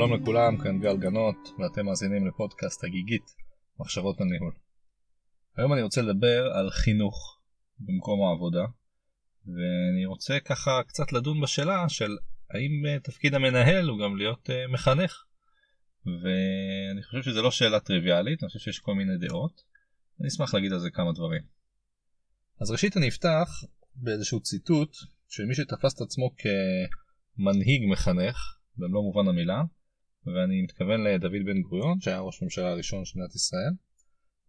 שלום לכולם, כאן גל גנות, ואתם מאזינים לפודקאסט הגיגית, מחשבות הניהול. היום אני רוצה לדבר על חינוך במקום העבודה, ואני רוצה ככה קצת לדון בשאלה של האם אה, תפקיד המנהל הוא גם להיות uh, מחנך. ואני חושב שזו לא שאלה טריוויאלית, אני חושב שיש כל מיני דעות. אני אשמח להגיד על זה כמה דברים. אז ראשית אני אפתח באיזשהו ציטוט של מי שתפס את עצמו כמנהיג מחנך, במלוא מובן המילה, ואני מתכוון לדוד בן גוריון שהיה ראש ממשלה הראשון של מדינת ישראל,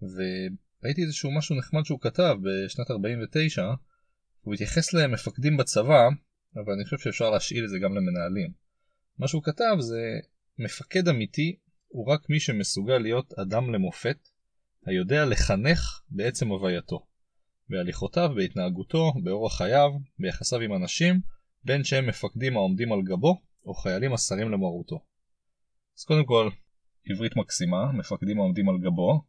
וראיתי איזשהו משהו נחמד שהוא כתב בשנת 49, הוא התייחס למפקדים בצבא, אבל אני חושב שאפשר להשאיל את זה גם למנהלים. מה שהוא כתב זה מפקד אמיתי הוא רק מי שמסוגל להיות אדם למופת, היודע לחנך בעצם הווייתו. בהליכותיו, בהתנהגותו, באורח חייו, ביחסיו עם אנשים, בין שהם מפקדים העומדים על גבו, או חיילים השרים למרותו. אז קודם כל, עברית מקסימה, מפקדים העומדים על גבו,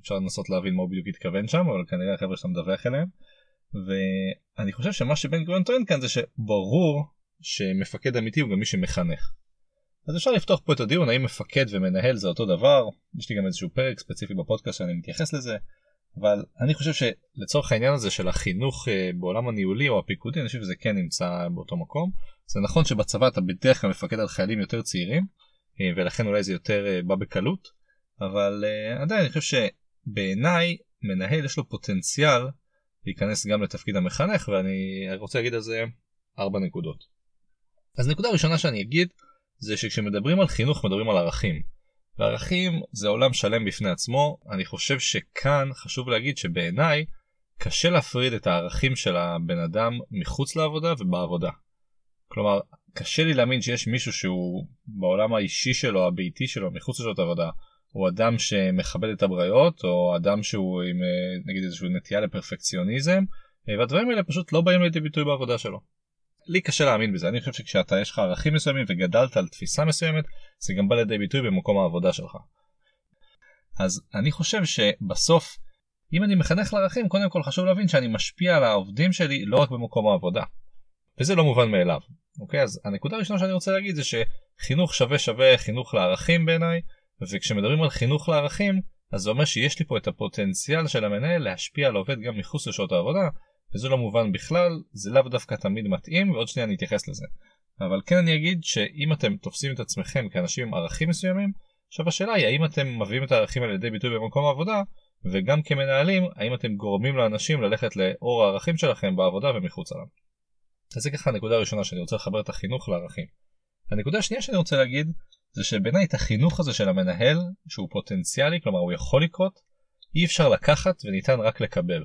אפשר לנסות להבין מה הוא בדיוק התכוון שם, אבל כנראה החבר'ה שאתה מדווח אליהם. ואני חושב שמה שבן גוריון טוען כאן זה שברור שמפקד אמיתי הוא גם מי שמחנך. אז אפשר לפתוח פה את הדיון האם מפקד ומנהל זה אותו דבר, יש לי גם איזשהו פרק ספציפי בפודקאסט שאני מתייחס לזה, אבל אני חושב שלצורך העניין הזה של החינוך אה, בעולם הניהולי או הפיקודי אני חושב שזה כן נמצא באותו מקום. זה נכון שבצבא אתה בדרך כלל מפקד על חיילים יותר צעירים ולכן אולי זה יותר אה, בא בקלות, אבל עדיין אני חושב שבעיניי מנהל יש לו פוטנציאל להיכנס גם לתפקיד המחנך ואני רוצה להגיד על זה ארבע נקודות. אז נקודה ראשונה שאני אגיד זה שכשמדברים על חינוך מדברים על ערכים. וערכים זה עולם שלם בפני עצמו, אני חושב שכאן חשוב להגיד שבעיניי קשה להפריד את הערכים של הבן אדם מחוץ לעבודה ובעבודה. כלומר, קשה לי להאמין שיש מישהו שהוא בעולם האישי שלו, הביתי שלו, מחוץ לשעות עבודה, הוא אדם שמכבד את הבריות, או אדם שהוא עם אה, נגיד איזושהי נטייה לפרפקציוניזם, אה, והדברים האלה פשוט לא באים לידי ביטוי בעבודה שלו. לי קשה להאמין בזה, אני חושב שכשאתה יש לך ערכים מסוימים וגדלת על תפיסה מסוימת, זה גם בא לידי ביטוי במקום העבודה שלך. אז אני חושב שבסוף, אם אני מחנך לערכים, קודם כל חשוב להבין שאני משפיע על העובדים שלי לא רק במקום העבודה. וזה לא מובן מאליו. אוקיי, אז הנקודה הראשונה שאני רוצה להגיד זה שחינוך שווה שווה חינוך לערכים בעיניי, וכשמדברים על חינוך לערכים, אז זה אומר שיש לי פה את הפוטנציאל של המנהל להשפיע על העובד גם מחוץ לשעות העבודה, וזה לא מובן בכלל, זה לאו דווקא תמיד מתאים, ועוד שנייה אני אתייחס לזה. אבל כן אני אגיד שאם אתם תופסים את עצמכם כאנשים עם ערכים מסוימים, עכשיו השאלה היא האם אתם מביאים את הערכים האלה לידי ביטוי במקום העבודה, וגם כמנהלים, האם אתם גורמים לאנשים ללכת לאור הערכים שלכם בעבודה ומחוץ עליו. אז זה ככה הנקודה הראשונה שאני רוצה לחבר את החינוך לערכים. הנקודה השנייה שאני רוצה להגיד, זה שבעיניי את החינוך הזה של המנהל, שהוא פוטנציאלי, כלומר הוא יכול לקרות, אי אפשר לקחת וניתן רק לקבל.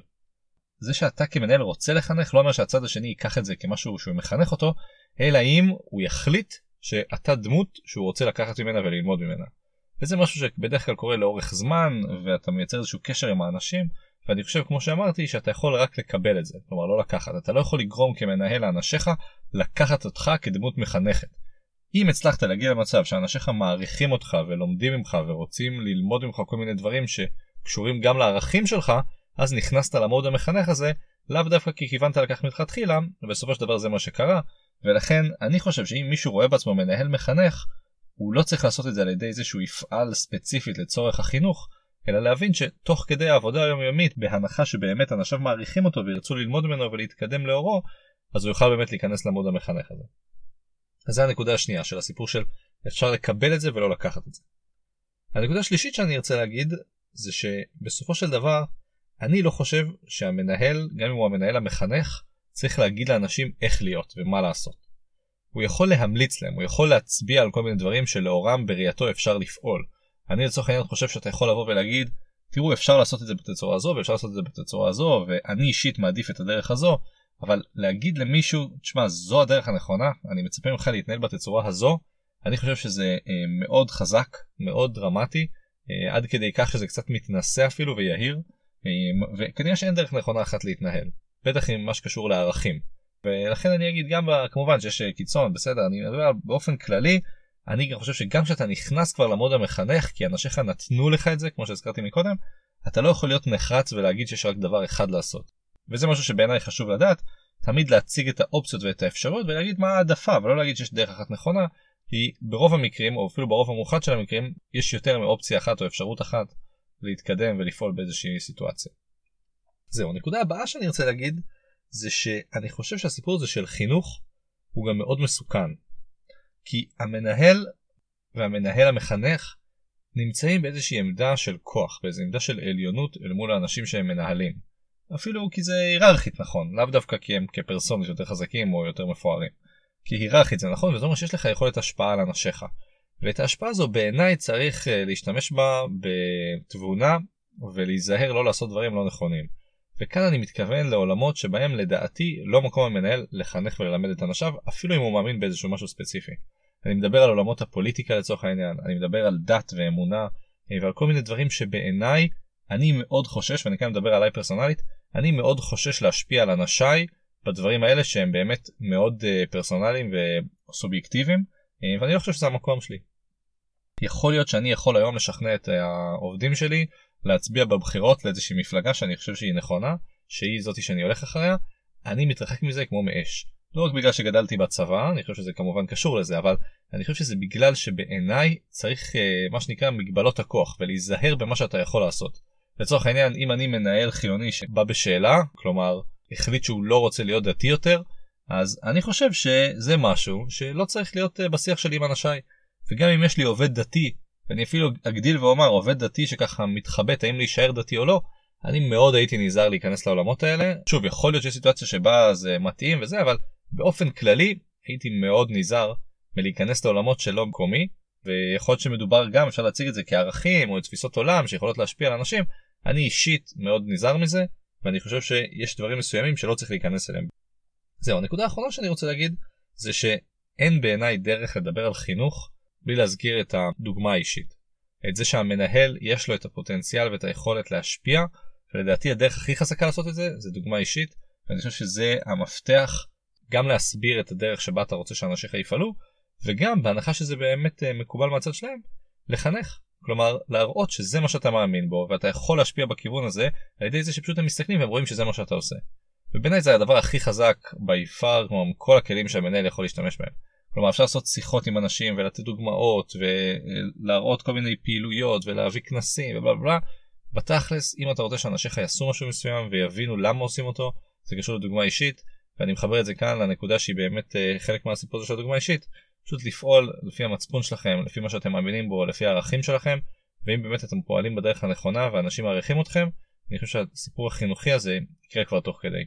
זה שאתה כמנהל רוצה לחנך לא אומר שהצד השני ייקח את זה כמשהו שהוא מחנך אותו, אלא אם הוא יחליט שאתה דמות שהוא רוצה לקחת ממנה וללמוד ממנה. וזה משהו שבדרך כלל קורה לאורך זמן ואתה מייצר איזשהו קשר עם האנשים ואני חושב כמו שאמרתי שאתה יכול רק לקבל את זה. כלומר לא לקחת. אתה לא יכול לגרום כמנהל לאנשיך לקחת אותך כדמות מחנכת. אם הצלחת להגיע למצב שאנשיך מעריכים אותך ולומדים ממך ורוצים ללמוד ממך כל מיני דברים שקשורים גם לערכים שלך אז נכנסת למוד המחנך הזה, לאו דווקא כי כיוונת לכך מלכתחילה, ובסופו של דבר זה מה שקרה, ולכן אני חושב שאם מישהו רואה בעצמו מנהל מחנך, הוא לא צריך לעשות את זה על ידי זה שהוא יפעל ספציפית לצורך החינוך, אלא להבין שתוך כדי העבודה היומיומית, בהנחה שבאמת אנשיו מעריכים אותו וירצו ללמוד ממנו ולהתקדם לאורו, אז הוא יוכל באמת להיכנס למוד המחנך הזה. אז זה הנקודה השנייה של הסיפור של אפשר לקבל את זה ולא לקחת את זה. הנקודה השלישית שאני ארצה להגיד זה שבסופו של דבר אני לא חושב שהמנהל, גם אם הוא המנהל המחנך, צריך להגיד לאנשים איך להיות ומה לעשות. הוא יכול להמליץ להם, הוא יכול להצביע על כל מיני דברים שלאורם בראייתו אפשר לפעול. אני לצורך העניין חושב שאתה יכול לבוא ולהגיד, תראו אפשר לעשות את זה בתצורה הזו ואפשר לעשות את זה בתצורה הזו ואני אישית מעדיף את הדרך הזו, אבל להגיד למישהו, תשמע זו הדרך הנכונה, אני מצפה ממך להתנהל בתצורה הזו, אני חושב שזה אה, מאוד חזק, מאוד דרמטי, אה, עד כדי כך שזה קצת מתנשא אפילו ויהיר. וכנראה שאין דרך נכונה אחת להתנהל, בטח עם מה שקשור לערכים. ולכן אני אגיד גם כמובן שיש קיצון בסדר אני מדבר באופן כללי אני גם חושב שגם כשאתה נכנס כבר למוד המחנך כי אנשיך נתנו לך את זה כמו שהזכרתי מקודם אתה לא יכול להיות נחרץ ולהגיד שיש רק דבר אחד לעשות. וזה משהו שבעיניי חשוב לדעת תמיד להציג את האופציות ואת האפשרויות ולהגיד מה העדפה ולא להגיד שיש דרך אחת נכונה היא ברוב המקרים, או אפילו ברוב המאוחד של המקרים, יש יותר מאופציה אחת או אפשרות אחת להתקדם ולפעול באיזושהי סיטואציה. זהו, הנקודה הבאה שאני רוצה להגיד זה שאני חושב שהסיפור הזה של חינוך הוא גם מאוד מסוכן. כי המנהל והמנהל המחנך נמצאים באיזושהי עמדה של כוח, באיזו עמדה של עליונות אל מול האנשים שהם מנהלים. אפילו כי זה היררכית נכון, לאו דווקא כי הם כפרסונות יותר חזקים או יותר מפוארים. כי היררכית זה נכון וזה אומר שיש לך יכולת השפעה על אנשיך. ואת ההשפעה הזו בעיניי צריך uh, להשתמש בה בתבונה ולהיזהר לא לעשות דברים לא נכונים. וכאן אני מתכוון לעולמות שבהם לדעתי לא מקום המנהל לחנך וללמד את אנשיו אפילו אם הוא מאמין באיזשהו משהו ספציפי. אני מדבר על עולמות הפוליטיקה לצורך העניין, אני מדבר על דת ואמונה אה, ועל כל מיני דברים שבעיניי אני מאוד חושש, ואני כאן מדבר עליי פרסונלית, אני מאוד חושש להשפיע על אנשיי בדברים האלה שהם באמת מאוד uh, פרסונליים וסובייקטיביים, uh, ואני לא חושב שזה המקום שלי. יכול להיות שאני יכול היום לשכנע את העובדים שלי להצביע בבחירות לאיזושהי מפלגה שאני חושב שהיא נכונה, שהיא זאתי שאני הולך אחריה, אני מתרחק מזה כמו מאש. לא רק בגלל שגדלתי בצבא, אני חושב שזה כמובן קשור לזה, אבל אני חושב שזה בגלל שבעיניי צריך uh, מה שנקרא מגבלות הכוח ולהיזהר במה שאתה יכול לעשות. לצורך העניין, אם אני מנהל חילוני שבא בשאלה, כלומר החליט שהוא לא רוצה להיות דתי יותר, אז אני חושב שזה משהו שלא צריך להיות uh, בשיח שלי עם אנשיי. וגם אם יש לי עובד דתי, ואני אפילו אגדיל ואומר עובד דתי שככה מתחבט האם להישאר דתי או לא, אני מאוד הייתי נזהר להיכנס לעולמות האלה. שוב, יכול להיות שיש סיטואציה שבה זה מתאים וזה, אבל באופן כללי הייתי מאוד נזהר מלהיכנס לעולמות שלא מקומי ויכול להיות שמדובר גם אפשר להציג את זה כערכים או תפיסות עולם שיכולות להשפיע על אנשים אני אישית מאוד נזהר מזה ואני חושב שיש דברים מסוימים שלא צריך להיכנס אליהם. זהו הנקודה האחרונה שאני רוצה להגיד זה שאין בעיניי דרך לדבר על חינוך בלי להזכיר את הדוגמה האישית. את זה שהמנהל יש לו את הפוטנציאל ואת היכולת להשפיע ולדעתי הדרך הכי חזקה לעשות את זה זה דוגמה אישית ואני חושב שזה המפתח גם להסביר את הדרך שבה אתה רוצה שאנשיך יפעלו, וגם בהנחה שזה באמת אה, מקובל מהצד שלהם, לחנך. כלומר, להראות שזה מה שאתה מאמין בו, ואתה יכול להשפיע בכיוון הזה, על ידי זה שפשוט הם מסתכלים והם רואים שזה מה שאתה עושה. ובעיניי זה הדבר הכי חזק בי פאר, כמו כל הכלים שהמנהל יכול להשתמש בהם. כלומר, אפשר לעשות שיחות עם אנשים ולתת דוגמאות, ולהראות כל מיני פעילויות, ולהביא כנסים, ובלה בלה. בתכלס, אם אתה רוצה שאנשיך יעשו משהו מסוים ויבינו למה עושים אותו, זה קשור לדוגמה אישית, ואני מחבר את זה כאן לנקודה שהיא באמת אה, חלק מהסיפור הזה של הדוגמה אישית, פשוט לפעול לפי המצפון שלכם, לפי מה שאתם מאמינים בו, לפי הערכים שלכם, ואם באמת אתם פועלים בדרך הנכונה ואנשים מעריכים אתכם, אני חושב שהסיפור החינוכי הזה יקרה כבר תוך כדי.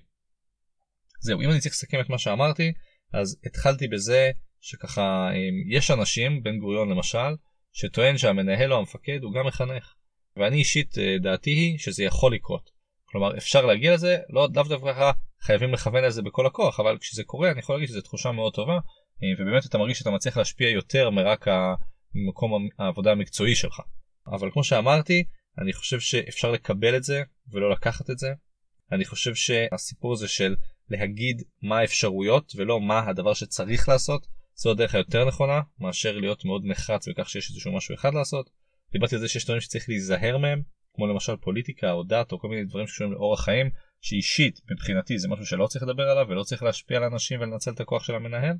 זהו, אם אני צריך לסכם את מה שאמרתי, אז התחלתי בזה שככה אה, יש אנשים, בן גוריון למשל, שטוען שהמנהל או המפקד הוא גם מחנך. ואני אישית אה, דעתי היא שזה יכול לקרות. כלומר אפשר להגיע לזה, לא דווקא דווקא חייבים לכוון לזה בכל הכוח אבל כשזה קורה אני יכול להגיד שזו תחושה מאוד טובה אה, ובאמת אתה מרגיש שאתה מצליח להשפיע יותר מרק המקום העבודה המקצועי שלך. אבל כמו שאמרתי אני חושב שאפשר לקבל את זה ולא לקחת את זה. אני חושב שהסיפור הזה של להגיד מה האפשרויות ולא מה הדבר שצריך לעשות זו הדרך היותר נכונה מאשר להיות מאוד נחרץ בכך שיש איזשהו משהו אחד לעשות. דיברתי על זה שיש דברים שצריך להיזהר מהם כמו למשל פוליטיקה או דת או כל מיני דברים שקשורים לאורח חיים שאישית מבחינתי זה משהו שלא צריך לדבר עליו ולא צריך להשפיע על אנשים ולנצל את הכוח של המנהל.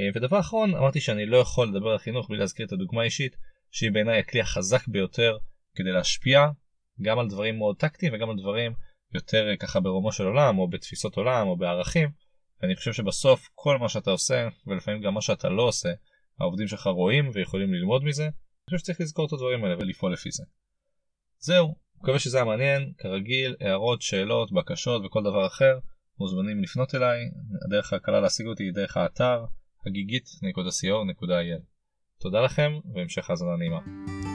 אה, ודבר אחרון אמרתי שאני לא יכול לדבר על חינוך בלי להזכיר את הדוגמה האישית שהיא בעיניי הכלי החזק ביותר כדי להשפיע גם על דברים מאוד טקטיים וגם על דברים יותר אה, ככה ברומו של עולם או בתפיסות עולם או בערכים. ואני חושב שבסוף כל מה שאתה עושה ולפעמים גם מה שאתה לא עושה העובדים שלך רואים ויכולים ללמוד מזה. אני חושב שצריך לזכור את הדברים האלה ולפעול לפי זה. זהו, מקווה שזה היה מעניין, כרגיל, הערות, שאלות, בקשות וכל דבר אחר, מוזמנים לפנות אליי, הדרך הקלה להשיג אותי היא דרך האתר הגיגית.co.il. תודה לכם והמשך האזנה נעימה.